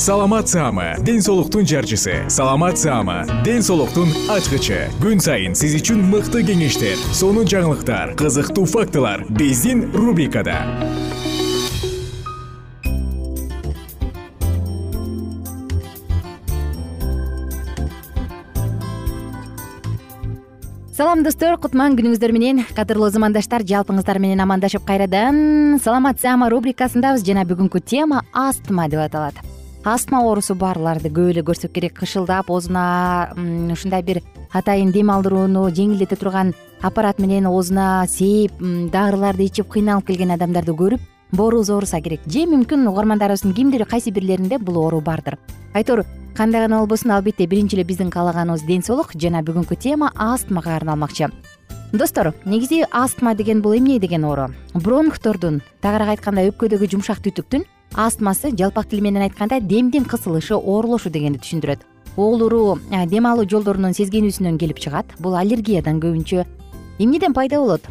саламат саама ден соолуктун жарчысы. Саламат саама ден соолуктун ачкычы. Күн сайын сиз үчүн мыкты кеңештер сонун жаңылыктар кызыктуу фактылар биздин рубрикада. Салам достор кутман күнүңүздөр менен. Кадырлуу замандаштар жалпыңыздар менен амандашып кайрадан. Саламат саама рубрикасындабыз жана бүгүнкү тема астма деп аталат астма оорусу барларды көп эле көрсөк керек. Кышылдап оозуна ушундай бир атайын дем алдырууну жеңилдете турган аппарат менен оозуна сээп дарыларды ичип кыйналып келген адамдарды көрүп боорубуз ооруса керек. Же мүмкүн угармандарыбыздын кимдир кайсы бирлеринде бул оору бардыр. Айтор кандай гана болбосун албетте биринчи эле биздин каалаганыбыз ден соолук жана бүгүнкү тема астмага арналмакчы. Достор негизи астма деген бул эмне деген оору? Бронхтордун тагыраак айтканда өпкөдөгү жумшак түтүктүн астмасы жалпак тил менен айтканда демдин кысылышы оорулошу дегенди түшүндүрөт. Оолуруу дем алуу жолдорунун сезгенүүсүнөн келип чыгат. Бул аллергиядан көбүнчө эмнеден пайда болот?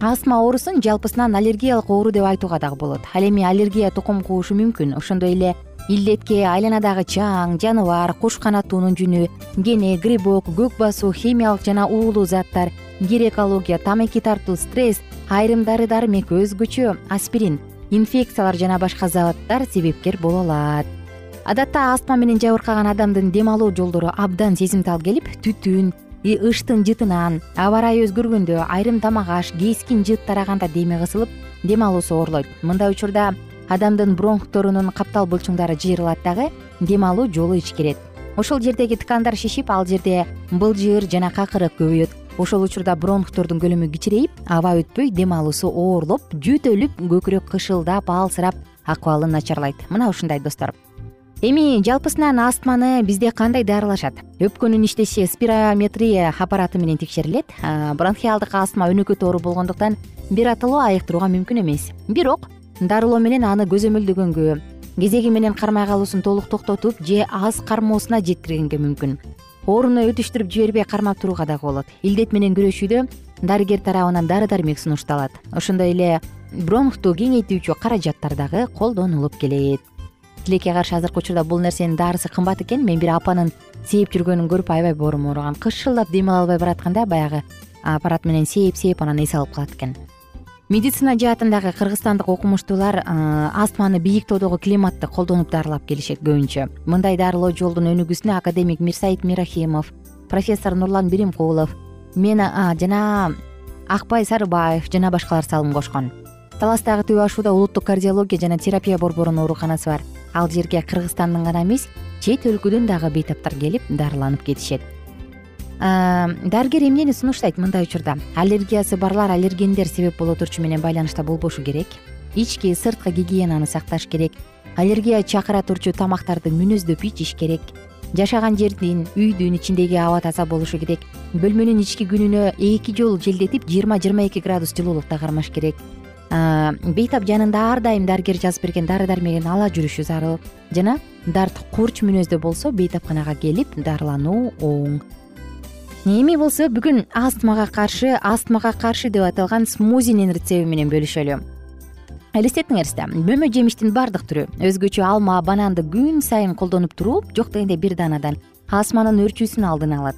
Астма оорусун жалпысынан аллергиялык оору деп айтууга дагы болот. Ал эми аллергия тукум куушу мүмкүн. Ошондой эле илдетке айланадагы чаң жаныбар куш канаттуунун жүнү кене грибок көк басуу химиялык жана уулуу заттар кир экология тамеки тартуу стресс айрым дары дармек өзгөчө аспирин инфекциялар жана башка заттар себепкер боло алат. Адатта астма менен жабыркаган адамдын дем алуу жолдору абдан сезимтал келип түтүн ыштын жытынан аба ырайы өзгөргөндө айрым тамак аш кескин жыт тараганда деми кысылып дем алуусу оорулойт. Мындай учурда адамдын бронхторунун каптал булчуңдары жыйрылат дагы дем алуу жолу ичкерет. Ошол жердеги ткандар шишип ал жерде былжыр жана какырык көбөйөт ошол учурда бронхтордун көлөмү кичирейип аба өтпөй дем алуусу оорлоп жөтөлүп көкүрөк кышылдап алсырап акыбалы начарлайт. Мына ушундай достор. Эми жалпысынан астманы бизде кандай дарылашат өпкөнүн иштеши спирометрия аппараты менен текшерилет. Бронхиалдык астма өнөкөт оору болгондуктан бир аталуу айыктырууга мүмкүн эмес. Бирок дарылоо менен аны көзөмөлдөгөнгө кезеги менен кармай калуусун толук токтотуп же аз кармоосуна жеткиргенге мүмкүн ооруну өтүштүрүп жибербей кармап турууга дагы болот. Илдет менен күрөшүүдө дарыгер тарабынан дары дармек сунушталат ошондой эле бронхту кеңейтүүчү каражаттар дагы колдонулуп келет. Тилекке каршы азыркы учурда бул нерсенин даарысы кымбат экен. Мен бир апанын сээп жүргөнүн көрүп аябай боорум ооруган кышылдап дем ала албай баратканда баягы аппарат менен сээп сээп анан эс алып калат экен медицина жаатындагы кыргызстандык окумуштуулар астманы бийик тоодогу климатты колдонуп дарылап келишет көбүнчө. Мындай дарылоо жолдун өнүгүүсүнө академик мирсаид мирахимов профессор нурлан биримкулов мен жана акбай сарыбаев жана башкалар салым кошкон. Таластагы түбү ашууда улуттук кардиология жана терапия борборунун ооруканасы бар. Ал жерге кыргызстандын гана эмес чет өлкөдөн дагы бейтаптар келип дарыланып кетишет дарыгер эмнени сунуштайт мындай учурда? Аллергиясы барлар аллергендер себеп боло турчу менен байланышта болбошу керек. Ички сырткы гигиенаны сакташ керек. Аллергия чакыра турчу тамактарды мүнөздөп ичиш керек. Жашаган жердин үйдүн ичиндеги аба таза болушу керек. Бөлмөнүн ички күнүнө эки жолу желдетип жыйырма жыйырма эки градус жылуулукта кармаш керек. Бейтап жанында ар дайым дарыгер жазып берген дары дармегин ала жүрүшү зарыл. Жана дарт курч мүнөздө болсо бейтапканага келип дарылануу оң эми болсо бүгүн астмага каршы астмага каршы деп аталган смузинин рецепти менен бөлүшөлү. Элестетиңерчи мөмө жемиштин баардык түрү. Өзгөчө алма бананды күн сайын колдонуп туруп жок дегенде бир даанадан астманын өөрчүүсүн алдын алат.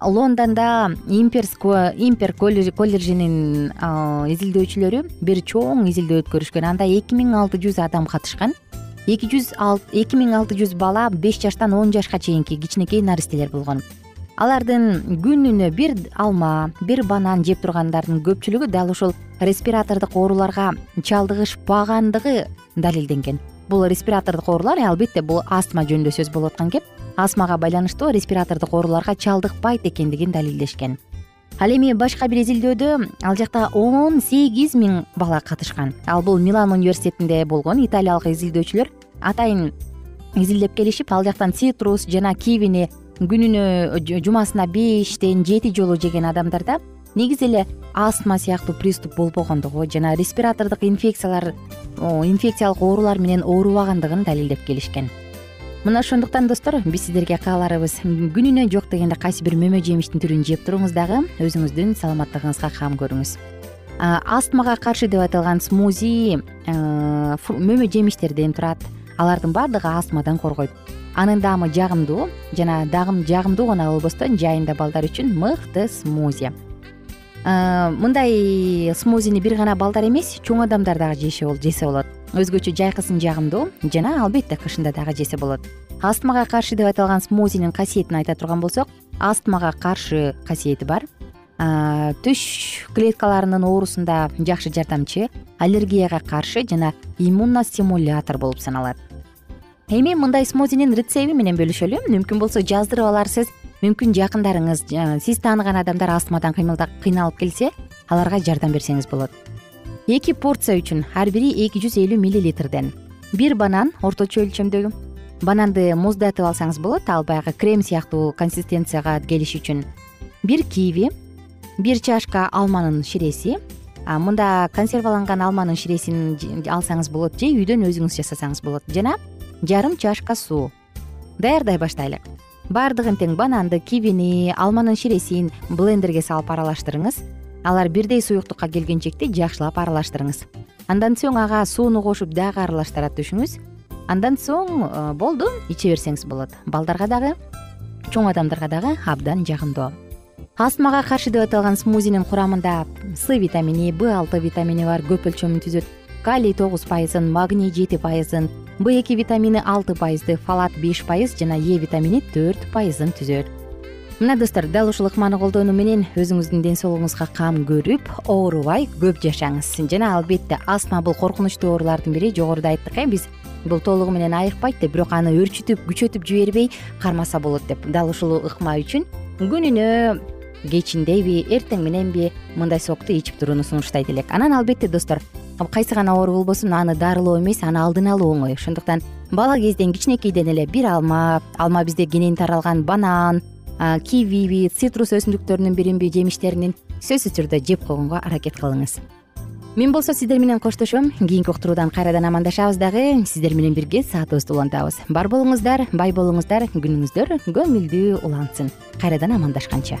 Лондондо импер колледжинин изилдөөчүлөрү бир чоң изилдөө өткөрүшкөн. Анда эки миң алты жүз адам катышкан. Эки жүз эки миң алты жүз бала беш жаштан он жашка чейинки кичинекей наристелер болгон алардын күнүнө бир алма бир банан жеп тургандардын көпчүлүгү дал ушул респиратордук ооруларга чалдыгышпагандыгы далилденген. Бул респиратордук оорулар албетте бул астма жөнүндө сөз болуп аткан кеп астмага байланыштуу респиратордук ооруларга чалдыкпайт экендигин далилдешкен. Ал эми башка бир изилдөөдө ал жакта он сегиз миң бала катышкан. Ал бул милан университетинде болгон италиялык изилдөөчүлөр атайын изилдеп келишип ал жактан цитрус жана кивини күнүнө жумасына бештен жети жолу жеген адамдарда негизи эле астма сыяктуу приступ болбогондугу жана респиратордук инфекциялар инфекциялык оорулар менен оорубагандыгын далилдеп келишкен. Мына ошондуктан достор биз сиздерге кааларыбыз. Күнүнө жок дегенде кайсы бир мөмө жемиштин түрүн жеп туруңуз дагы өзүңүздүн саламаттыгыңызга кам көрүңүз. Астмага каршы деп аталган смузи мөмө жемиштерден турат. Алардын баардыгы астмадан коргойт анын даамы жагымдуу жана дагы жагымдуу гана болбостон жайында балдар үчүн мыкты смузи. Мындай смузини бир гана балдар эмес чоң адамдар дагы жесе болот. Өзгөчө жайкысын жагымдуу жана албетте кышында дагы жесе болот. Астмага каршы деп аталган смузинин касиетин айта турган болсок астмага каршы касиети бар. Түш клеткаларынын оорусунда жакшы жардамчы аллергияга каршы жана иммуностимулятор болуп саналат эми мындай смузинин рецепти менен бөлүшөлү. Мүмкүн болсо жаздырып аларсыз. Мүмкүн жакындарыңыз сиз тааныган адамдар астмадан кыйналып келсе аларга жардам берсеңиз болот. Эки порция үчүн ар бири эки жүз элүү миллилитрден. Бир банан орточо өлчөмдөгү. Бананды муздатып алсаңыз болот ал баягы крем сыяктуу консистенцияга келиш үчүн. Бир киви бир чашка алманын ширеси. Мында консерваланган алманын ширесин алсаңыз болот же үйдөн өзүңүз жасасаңыз болот. Жана жарым чашка суу. Даярдай баштайлы баардыгын тең бананды кивини алманын ширесин блендерге салып аралаштырыңыз. Алар бирдей суюктукка келгенчекти жакшылап аралаштырыңыз. Андан соң ага сууну кошуп дагы аралаштыра түшүңүз андан соң э, болду иче берсеңиз болот. Балдарга дагы чоң адамдарга дагы абдан жагымдуу. Астмага каршы деп аталган смузинин курамында с витамини б алты витамини бар көп өлчөмүн түзөт калий тогуз пайызын магний жети пайызын б эки витамини алты пайызды фалат беш пайыз жана е витамини төрт пайызын түзөт. Мына достор дал ушул ыкманы колдонуу менен өзүңүздүн ден соолугуңузга кам көрүп оорубай көп жашаңыз. Жана албетте астма бул коркунучтуу оорулардын бири жогоруда айттык э биз бул толугу менен айыкпайт деп бирок аны өөрчүтүп күчөтүп жибербей кармаса болот деп. Дал ушул ыкма үчүн күнүнө кечиндеби эртең мененби мындай сокту ичип турууну сунуштайт элек. Анан албетте достор кайсы гана оору болбосун аны дарылоо эмес аны алдын алуу оңой. Ошондуктан бала кезден кичинекейден эле бир алма алма бизде кенен таралган банан кивиби цитрус өсүмдүктөрүнүн биринби жемиштеринин сөзсүз түрдө жеп койгонго аракет кылыңыз. Мен болсо сиздер менен коштошом. Кийинки уктуруудан кайрадан амандашабыз дагы. Сиздер менен бирге саатыбызды улантабыз. Бар болуңуздар бай болуңуздар күнүңүздөр көңүлдүү улансын. Кайрадан амандашканча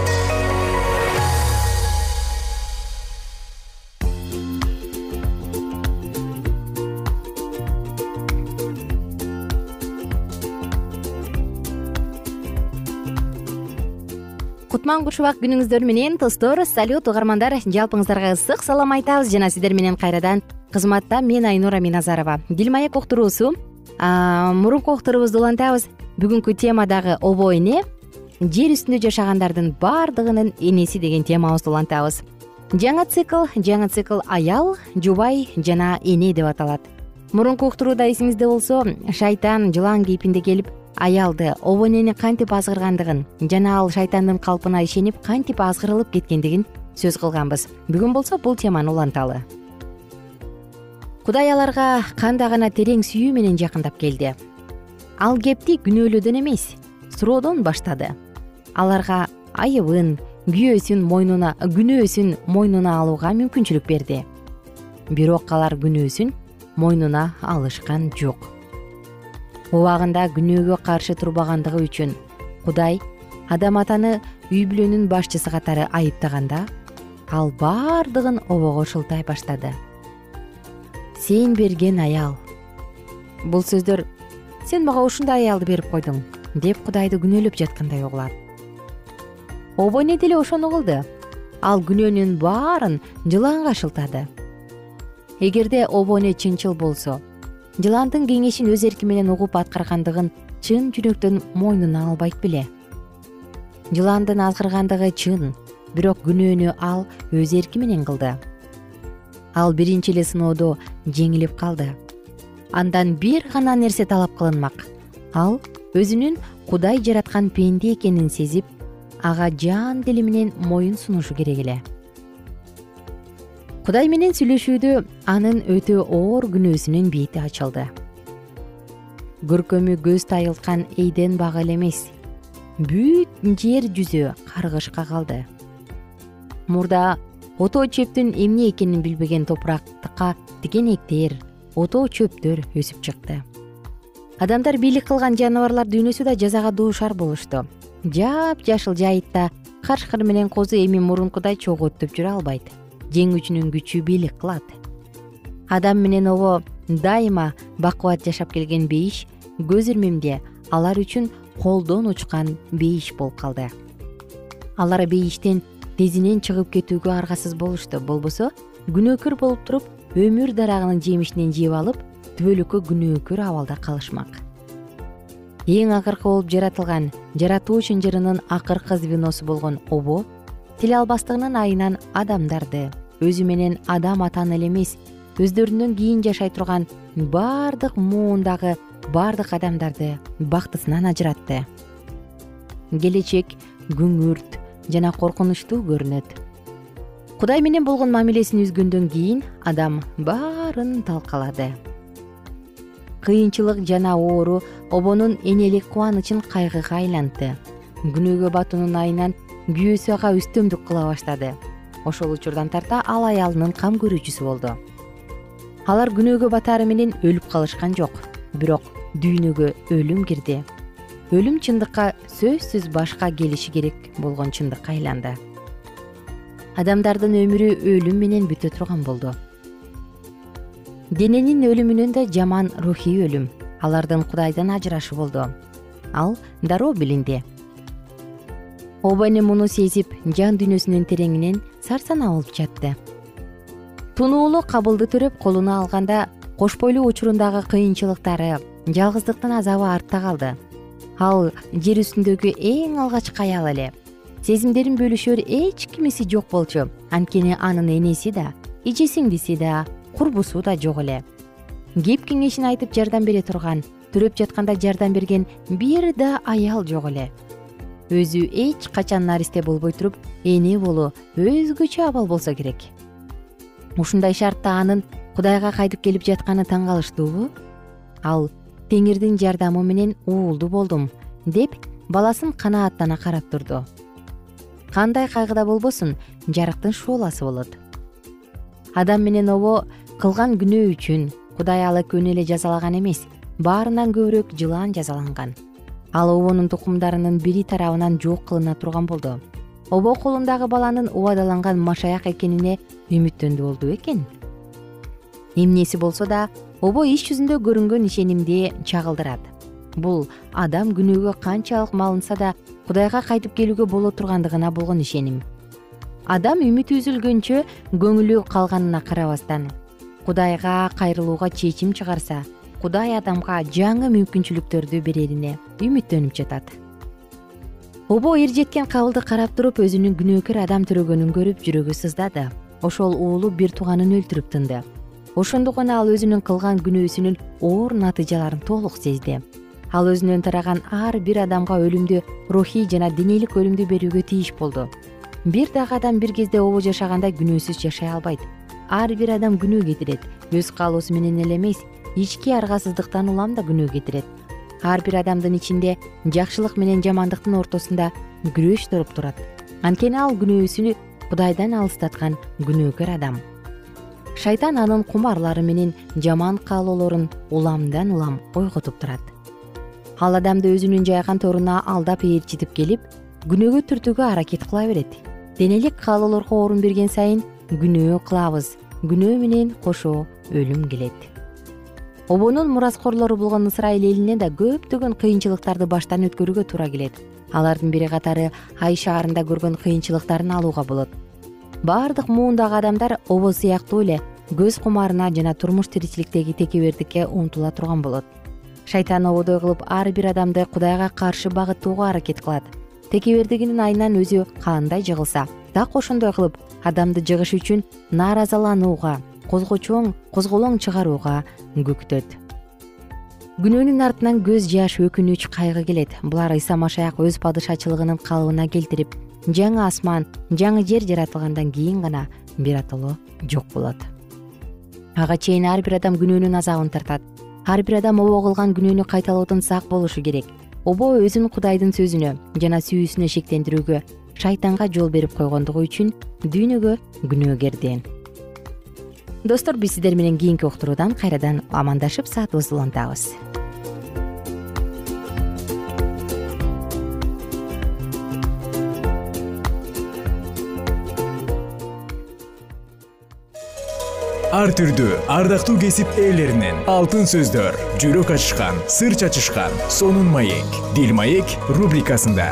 кутман кушубак күнүңүздөр менен достор салют угармандар жалпыңыздарга ысык салам айтабыз. Жана сиздер менен кайрадан кызматта мен айнура миназарова. Дил маек уктуруусу мурунку уктурубузду улантабыз. Бүгүнкү тема дагы обо эне жер үстүндө жашагандардын баардыгынын энеси деген темабызды улантабыз. Жаңы цикл жаңы цикл аял жубай жана эне деп аталат. Мурунку уктурууда эсиңизде болсо шайтан жылан кейпинде келип аялды обо энени кантип азгыргандыгын жана ал шайтандын калпына ишенип кантип азгырылып кеткендигин сөз кылганбыз. Бүгүн болсо бул теманы уланталы. Кудай аларга кандай гана терең сүйүү менен жакындап келди. Ал кепти күнөөлөөдөн эмес суроодон баштады. Аларга айыбын күйөөсүн мойнуна күнөөсүн мойнуна алууга мүмкүнчүлүк берди. Бирок алар күнөөсүн мойнуна алышкан жок убагында күнөөгө каршы турбагандыгы үчүн. Кудай адам атаны үй бүлөнүн башчысы катары айыптаганда ал баардыгын обого шылтай баштады. Сен берген аял бул сөздөр сен мага ушундай аялды берип койдуң деп кудайды күнөөлөп жаткандай угулат. Обо эне деле ошону кылды? Ал күнөөнүн баарын жылаанга шылтады эгерде обо эне чынчыл болсо жыландын кеңешин өз эрки менен угуп аткаргандыгын чын жүрөктөн мойнуна албайт беле. Жыландын азгыргандыгы чын бирок күнөөнү ал өз эрки менен кылды. Ал биринчи эле сыноодо жеңилип калды. Андан бир гана нерсе талап кылынмак. Ал өзүнүн кудай жараткан пенде экенин сезип ага жан дили менен моюн сунушу керек эле кудай менен сүйлөшүүдө анын өтө оор күнөөсүнүн бети ачылды. Көркөмү көз тайылткан эйден багы эле эмес. Бүт жер жүзү каргышка калды. Мурда отоо чөптүн эмне экенин билбеген топуракка тикенектер отоо чөптөр өсүп чыкты. Адамдар бийлик кылган жаныбарлар дүйнөсү да жазага дуушар болушту. Жапжашыл жайытта кашкыр менен козу эми мурункудай чогуу жүрө албайт жеңүүчүнүн күчү бийлик кылат. Адам менен обо дайыма бакубат жашап келген бейиш көз ирмемде алар үчүн колдон учкан бейиш болуп калды. Алар бейиштен тезинен чыгып кетүүгө аргасыз болушту. Болбосо күнөөкөр болуп туруп өмүр дарагынын жемишинен жеп алып түбөлүккө күнөөкөр абалда калышмак. Эң акыркы болуп жаратылган жаратуу чынжырынын акыркы звеносу болгон обо тил албастыгынын айынан адамдарды өзү менен адам атаны эле эмес өздөрүнөн кийин жашай турган баардык муундагы баардык адамдарды бактысынан ажыратты. Келечек күңүрт жана коркунучтуу көрүнөт. Кудай менен болгон мамилесин үзгөндөн кийин адам баарын талкалады. Кыйынчылык жана оору обонун энелик кубанычын кайгыга айлантты күнөөгө батуунун айынан күйөөсү ага үстөмдүк кыла баштады ошол учурдан тарта ал аялынын кам көрүүчүсү болду. Алар күнөөгө батаары менен өлүп калышкан жок бирок дүйнөгө өлүм кирди. Өлүм чындыкка сөзсүз башка келиши керек болгон чындыкка айланды. Адамдардын өмүрү өлүм менен бүтө турган болду. Дененин өлүмүнөн да жаман рухий өлүм алардын кудайдан ажырашы болду. Ал дароо билинди оба эне муну сезип жан дүйнөсүнүн тереңинен сарсанаа болуп жатты. Тунуулук кабылды төрөп колуна алганда кош бойлуу учурундагы кыйынчылыктары жалгыздыктын азабы артта калды. Ал жер үстүндөгү эң алгачкы аял эле. Сезимдерин бөлүшөр эч кимиси жок болчу. Анткени анын энеси да эже сиңдиси да курбусу да жок эле. Кеп кеңешин айтып жардам бере турган төрөп жатканда жардам берген бир да аял жок эле өзү эч качан наристе болбой туруп эне болуу өзгөчө абал болсо керек. Ушундай шартта анын кудайга кайтып келип жатканы таң калыштуубу ал теңирдин жардамы менен уулду болдум деп баласын канааттана карап турду. Кандай кайгыда болбосун жарыктын шооласы болот. Адам менен обо кылган күнөө үчүн кудай ал экөөнү эле жазалаган эмес баарынан көбүрөөк жылаан жазаланган ал обонун тукумдарынын бири тарабынан жок кылына турган болду. Обо колундагы баланын убадаланган машаяк экенине үмүттөндү болду бекен эмнеси болсо да обо иш жүзүндө көрүнгөн ишенимди чагылдырат. Бул адам күнөөгө канчалык малынса да кудайга кайтып келүүгө боло тургандыгына болгон ишеним. Адам үмүтү үзүлгөнчө көңүлү калганына карабастан кудайга кайрылууга чечим чыгарса кудай адамга жаңы мүмкүнчүлүктөрдү берерине үмүттөнүп жатат. Обо эржеткен кабылды карап туруп өзүнүн күнөөкөр адам төрөгөнүн көрүп жүрөгү сыздады. Ошол уулу бир тууганын өлтүрүп тынды. Ошондо гана ал өзүнүн кылган күнөөсүнүн оор натыйжаларын толук сезди. Ал өзүнөн тараган ар бир адамга өлүмдү рухий жана денелик өлүмдү берүүгө тийиш болду. Бир дагы адам бир кезде обо жашагандай күнөөсүз жашай албайт. Ар бир адам күнөө кетирет. Өз каалоосу менен эле эмес ички аргасыздыктан улам да күнөө кетирет. Ар бир адамдын ичинде жакшылык менен жамандыктын ортосунда күрөш туруп турат. Анткени ал күнөөсү кудайдан алыстаткан күнөөкөр адам. Шайтан анын кумарлары менен жаман каалоолорун уламдан улам ойготуп турат. Ал адамды өзүнүн жайган торуна алдап ээрчитип келип күнөөгө түртүүгө аракет кыла берет. Денелик каалоолорго орун берген сайын күнөө кылабыз. Күнөө менен кошо өлүм келет обонун мураскорлору болгон ысрайыл элине да көптөгөн кыйынчылыктарды баштан өткөрүүгө туура келет. Алардын бири катары ай шаарында көргөн кыйынчылыктарын алууга болот. Баардык муундагы адамдар обо сыяктуу эле көз кумарына жана турмуш тиричиликтеги текебердикке умтула турган болот. Шайтан ободой кылып ар бир адамды кудайга каршы багыттоого аракет кылат. Текебердигинин айынан өзү кандай жыгылса так ошондой кылып адамды жыгыш үчүн нааразаланууга козгочоң козголоң чыгарууга күктөт күнөөнүн артынан көз жаш өкүнүч кайгы келет. Булар ыйса машаяк өз падышачылыгынын калыбына келтирип жаңы асман жаңы жер жаратылгандан кийин гана биротоло жок болот. Ага чейин ар бир адам күнөөнүн азабын тартат. Ар бир адам обо кылган күнөөнү кайталоодон сак болушу керек. Обо өзүн кудайдын сөзүнө жана сүйүүсүнө шектендирүүгө шайтанга жол берип койгондугу үчүн дүйнөгө күнөөкер достор биз сиздер менен кийинки уктуруудан кайрадан амандашып саатыбызды улантабыз ар түрдүү ардактуу кесип ээлеринен алтын сөздөр жүрөк ачышкан сыр чачышкан сонун маек дил маек рубрикасында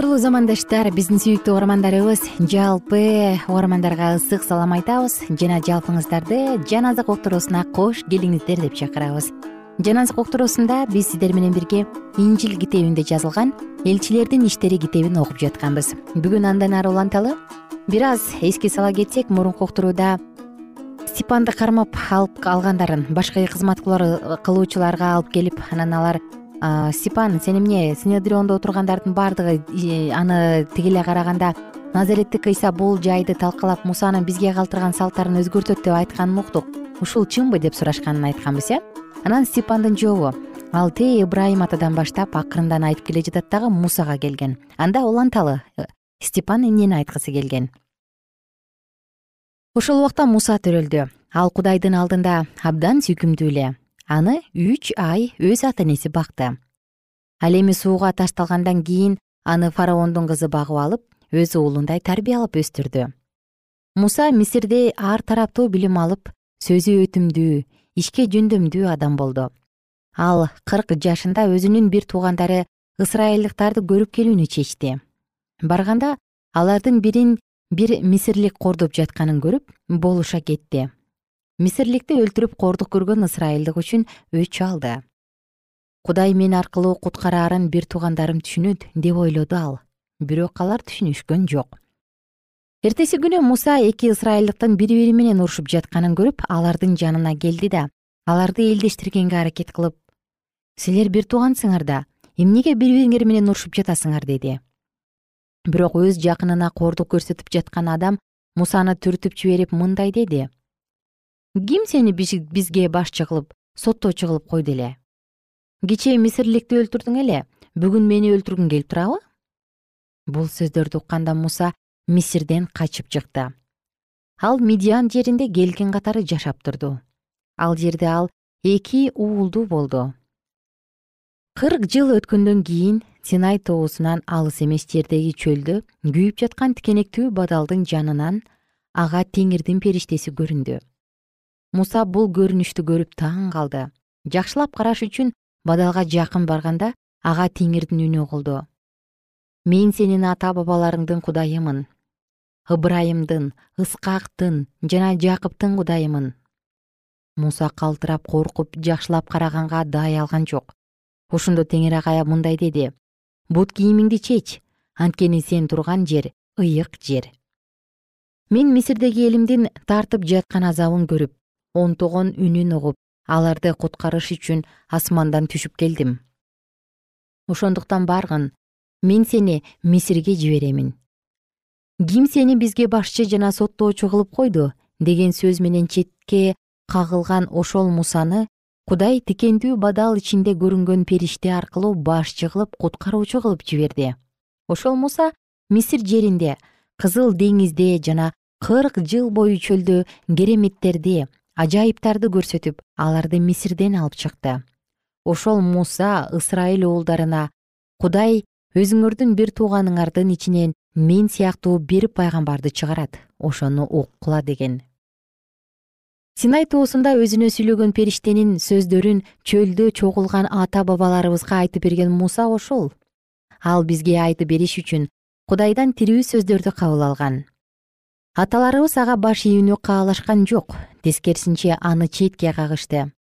кадырлуу замандаштар биздин сүйүктүү угармандарыбыз жалпы угармандарга ысык салам айтабыз. Жана жалпыңыздарды жан азык уктуруусуна кош келиңиздер деп чакырабыз. Жан азык уктуруусунда биз сиздер менен бирге инжил китебинде жазылган элчилердин иштери китебин окуп жатканбыз. Бүгүн андан ары уланталы бир аз эске сала кетсек мурунку уктурууда степанды кармап алып алгандарын башка кызмат кылуучуларга алып келип анан алар степан сен эмне синедриондо отургандардын баардыгы аны тиги эле караганда назареттик ыйса бул жайды талкалап мусанын бизге калтырган салттарын өзгөртөт деп айтканын уктук. Ушул чынбы деп сурашканын айтканбыз э? Анан степандын жообу. Ал тээ ыбрайым атадан баштап акырындан айтып келе жатат дагы мусага келген. Анда уланталы э, степан эмнени айткысы келген? Ошол убакта муса төрөлдү. Ал кудайдын алдында абдан сүйкүмдүү эле аны үч ай өз ата энеси бакты. Ал эми сууга ташталгандан кийин аны фараондун кызы багып алып өз уулундай тарбиялап өстүрдү. Муса мисирде ар тараптуу билим алып сөзү өтүмдүү ишке жөндөмдүү адам болду. Ал кырк жашында өзүнүн бир туугандары ысрайылдыктарды көрүп келүүнү чечти. Барганда алардын бирин бир мисирлик кордоп жатканын көрүп болуша кетти мисирликти өлтүрүп кордук көргөн ысрайылдык үчүн өч алды. Кудай мен аркылуу куткараарын бир туугандарым түшүнөт деп ойлоду ал. Бирок алар түшүнүшкөн жок. Эртеси күнү муса эки ысрайылдыктын бири бири менен урушуп жатканын көрүп алардын жанына келди да аларды элдештиргенге аракет кылып силер бир туугансыңар да эмнеге бири бириңер менен урушуп жатасыңар? деди. Бирок өз жакынына кордук көрсөтүп жаткан адам мусаны түртүп жиберип мындай деди ким сени бизге башчы кылып соттоочу кылып койду эле? Кечээ мисирликти өлтүрдүң эле бүгүн мени өлтүргүң келип турабы? Бул сөздөрдү укканда муса мисирден качып чыкты. Ал медиан жеринде келгин катары жашап турду. Ал жерде ал эки уулдуу болду. Кырк жыл өткөндөн кийин синай тоосунан алыс эмес жердеги чөлдө күйүп жаткан тикенектүү бадалдын жанынан ага теңирдин периштеси көрүндү муса бул көрүнүштү көрүп таң калды. Жакшылап караш үчүн бадалга жакын барганда ага теңирдин үнү угулду мен сенин ата бабаларыңдын кудайымын ыбырайымдын ыскактын жана жакыптын кудайымын муса калтырап коркуп жакшылап караганга даай алган жок. Ошондо теңир ага мындай деди. Бут кийимиңди чеч анткени сен турган жер ыйык жер мен мисирдеги элимдин тартып жаткан азабын көрүп онтогон үнүн угуп аларды куткарыш үчүн асмандан түшүп келдим. Ошондуктан баргын мен сени мисирге жиберемин. Ким сени бизге башчы жана соттоочу кылып койду? деген сөз менен четке кагылган ошол мусаны кудай тикендүү бадал ичинде көрүнгөн периште аркылуу башчы кылып куткаруучу кылып жиберди ошол муса мисир жеринде кызыл деңизде жана кырк жыл бою чөлдө кереметтерди ажайыптарды көрсөтүп аларды мисирден алып чыкты. Ошол муса ысрайыл уулдарына кудай өзүңөрдүн бир тууганыңардын ичинен мен сыяктуу бир пайгамбарды чыгарат ошону уккула деген. Синай тоосунда өзүнө сүйлөгөн периштенин сөздөрүн чөлдө чогулган ата бабаларыбызга айтып берген муса ошол. Ал бизге айтып бериш үчүн кудайдан тирүү сөздөрдү кабыл алган. Аталарыбыз ага баш ийүүнү каалашкан жок тескерисинче аны четке кагышты.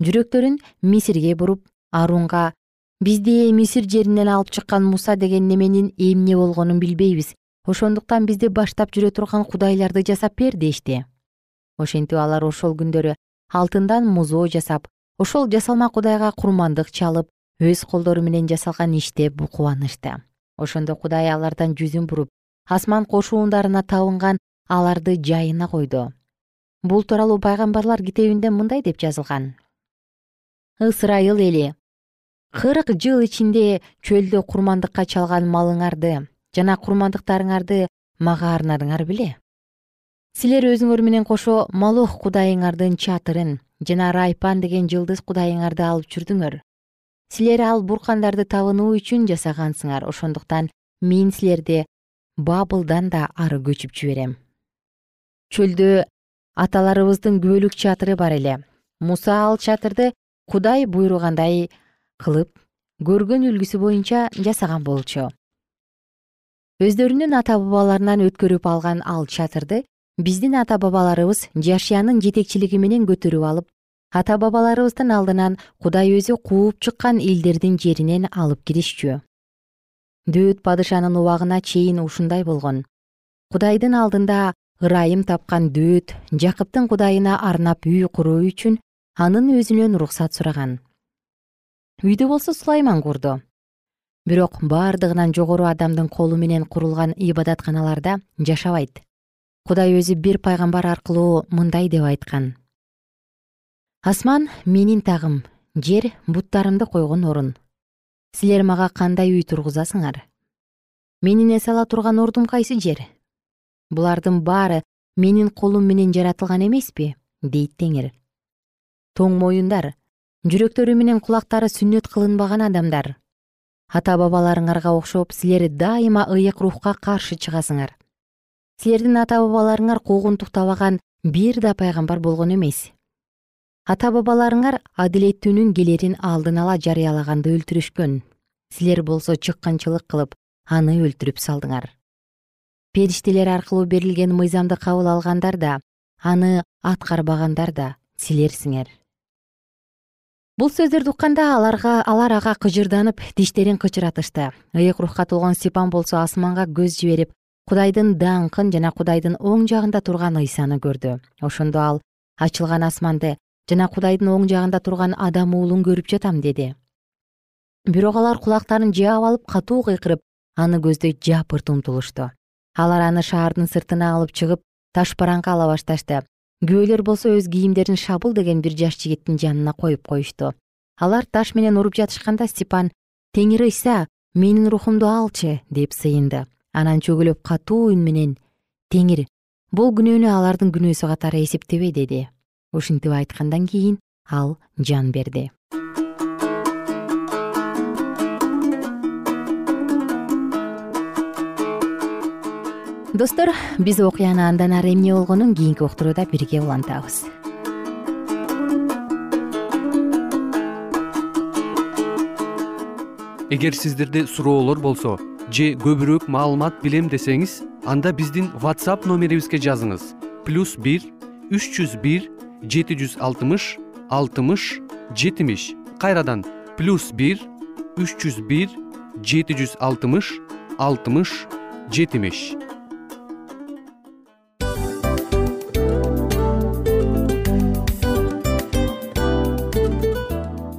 Жүрөктөрүн мисирге буруп арунга бизди мисир жеринен алып чыккан муса деген неменин эмне болгонун билбейбиз. Ошондуктан бизди баштап жүрө турган кудайларды жасап бер дешти. Ошентип алар ошол күндөрү алтындан музоо жасап ошол жасалма кудайга курмандык чалып өз колдору менен жасалган иштеп кубанышты ошондо кудай алардан жүзүн буруп асман кошуундарына табынган аларды жайына койду бул тууралуу пайгамбарлар китебинде мындай деп жазылган. Ысрайыл эли кырк жыл ичинде чөлдө курмандыкка чалган малыңарды жана курмандыктарыңарды мага арнадыңар беле? Силер өзүңөр менен кошо малох кудайыңардын чатырын жана райпан деген жылдыз кудайыңарды алып жүрдүңөр. Силер ал буркандарды табынуу үчүн жасагансыңар. Ошондуктан мен силерди бабылдан да ары көчүп жиберем. Чөлдө аталарыбыздын күбөлүк чатыры бар эле. Муса ал чатырды кудай буйругандай кылып көргөн үлгүсү боюнча жасаган болчу. Өздөрүнүн ата бабаларынан өткөрүп алган ал чатырды биздин ата бабаларыбыз жашиянын жетекчилиги менен көтөрүп алып ата бабаларыбыздын алдынан кудай өзү кууп чыккан элдердин жеринен алып киришчү. Дөөт падышанын убагына чейин ушундай болгон. Кудайдын алдында ырайым тапкан дөөт жакыптын кудайына арнап үй куруу үчүн анын өзүнөн уруксат сураган. Үйдү болсо сулайман курду. Бирок бардыгынан жогору адамдын колу менен курулган ибадатканаларда жашабайт. Кудай өзү бир пайгамбар аркылуу мындай деп айткан. Асман менин тагым жер буттарымды койгон орун. Силер мага кандай үй тургузасыңар? Менин эс ала турган ордум кайсы жер булардын баары менин колум менен жаратылган эмеспи? дейт теңир. Тоң моюндар жүрөктөрү менен кулактары сүннөт кылынбаган адамдар. Ата бабаларыңарга окшоп силер дайыма ыйык рухка каршы чыгасыңар. Силердин ата бабаларыңар куугунтуктабаган бир да пайгамбар болгон эмес. Ата бабаларыңар адилеттүүнүн келерин алдын ала жарыялаганды өлтүрүшкөн. Силер болсо чыккынчылык кылып аны өлтүрүп салдыңар периштелер аркылуу берилген мыйзамды кабыл алгандар да аны аткарбагандар да силерсиңер. Бул сөздөрдү укканда аларга алар ага кыжырданып тиштерин кычыратышты. Ыйык рухка толгон степан болсо асманга көз жиберип кудайдын даңкын жана кудайдын оң жагында турган ыйсаны көрдү. Ошондо ал ачылган асманды жана кудайдын оң жагында турган адам уулун көрүп жатам деди. Бирок алар кулактарын жаап алып катуу кыйкырып аны көздөй жапырт умтулушту алар аны шаардын сыртына алып чыгып таш бараңкы ала башташты. Күйөөлөр болсо өз кийимдерин шабыл деген бир жаш жигиттин жанына коюп коюшту. Алар таш менен уруп жатышканда степан теңир ыйса менин рухумду алчы деп сыйынды. Анан чөгөлөп катуу үн менен теңир бул күнөөнү алардын күнөөсү катары эсептебе деди. Ушинтип айткандан кийин ал жан берди достор биз окуяны андан ары эмне болгонун кийинки уктурууда бирге улантабыз. Эгер сиздерде суроолор болсо же көбүрөөк маалымат билем десеңиз анда биздин whatsapp номерибизге жазыңыз. Плюс бир үч жүз бир жети жүз алтымыш алтымыш жетимиш. Кайрадан плюс бир үч жүз бир жети жүз алтымыш алтымыш жетимиш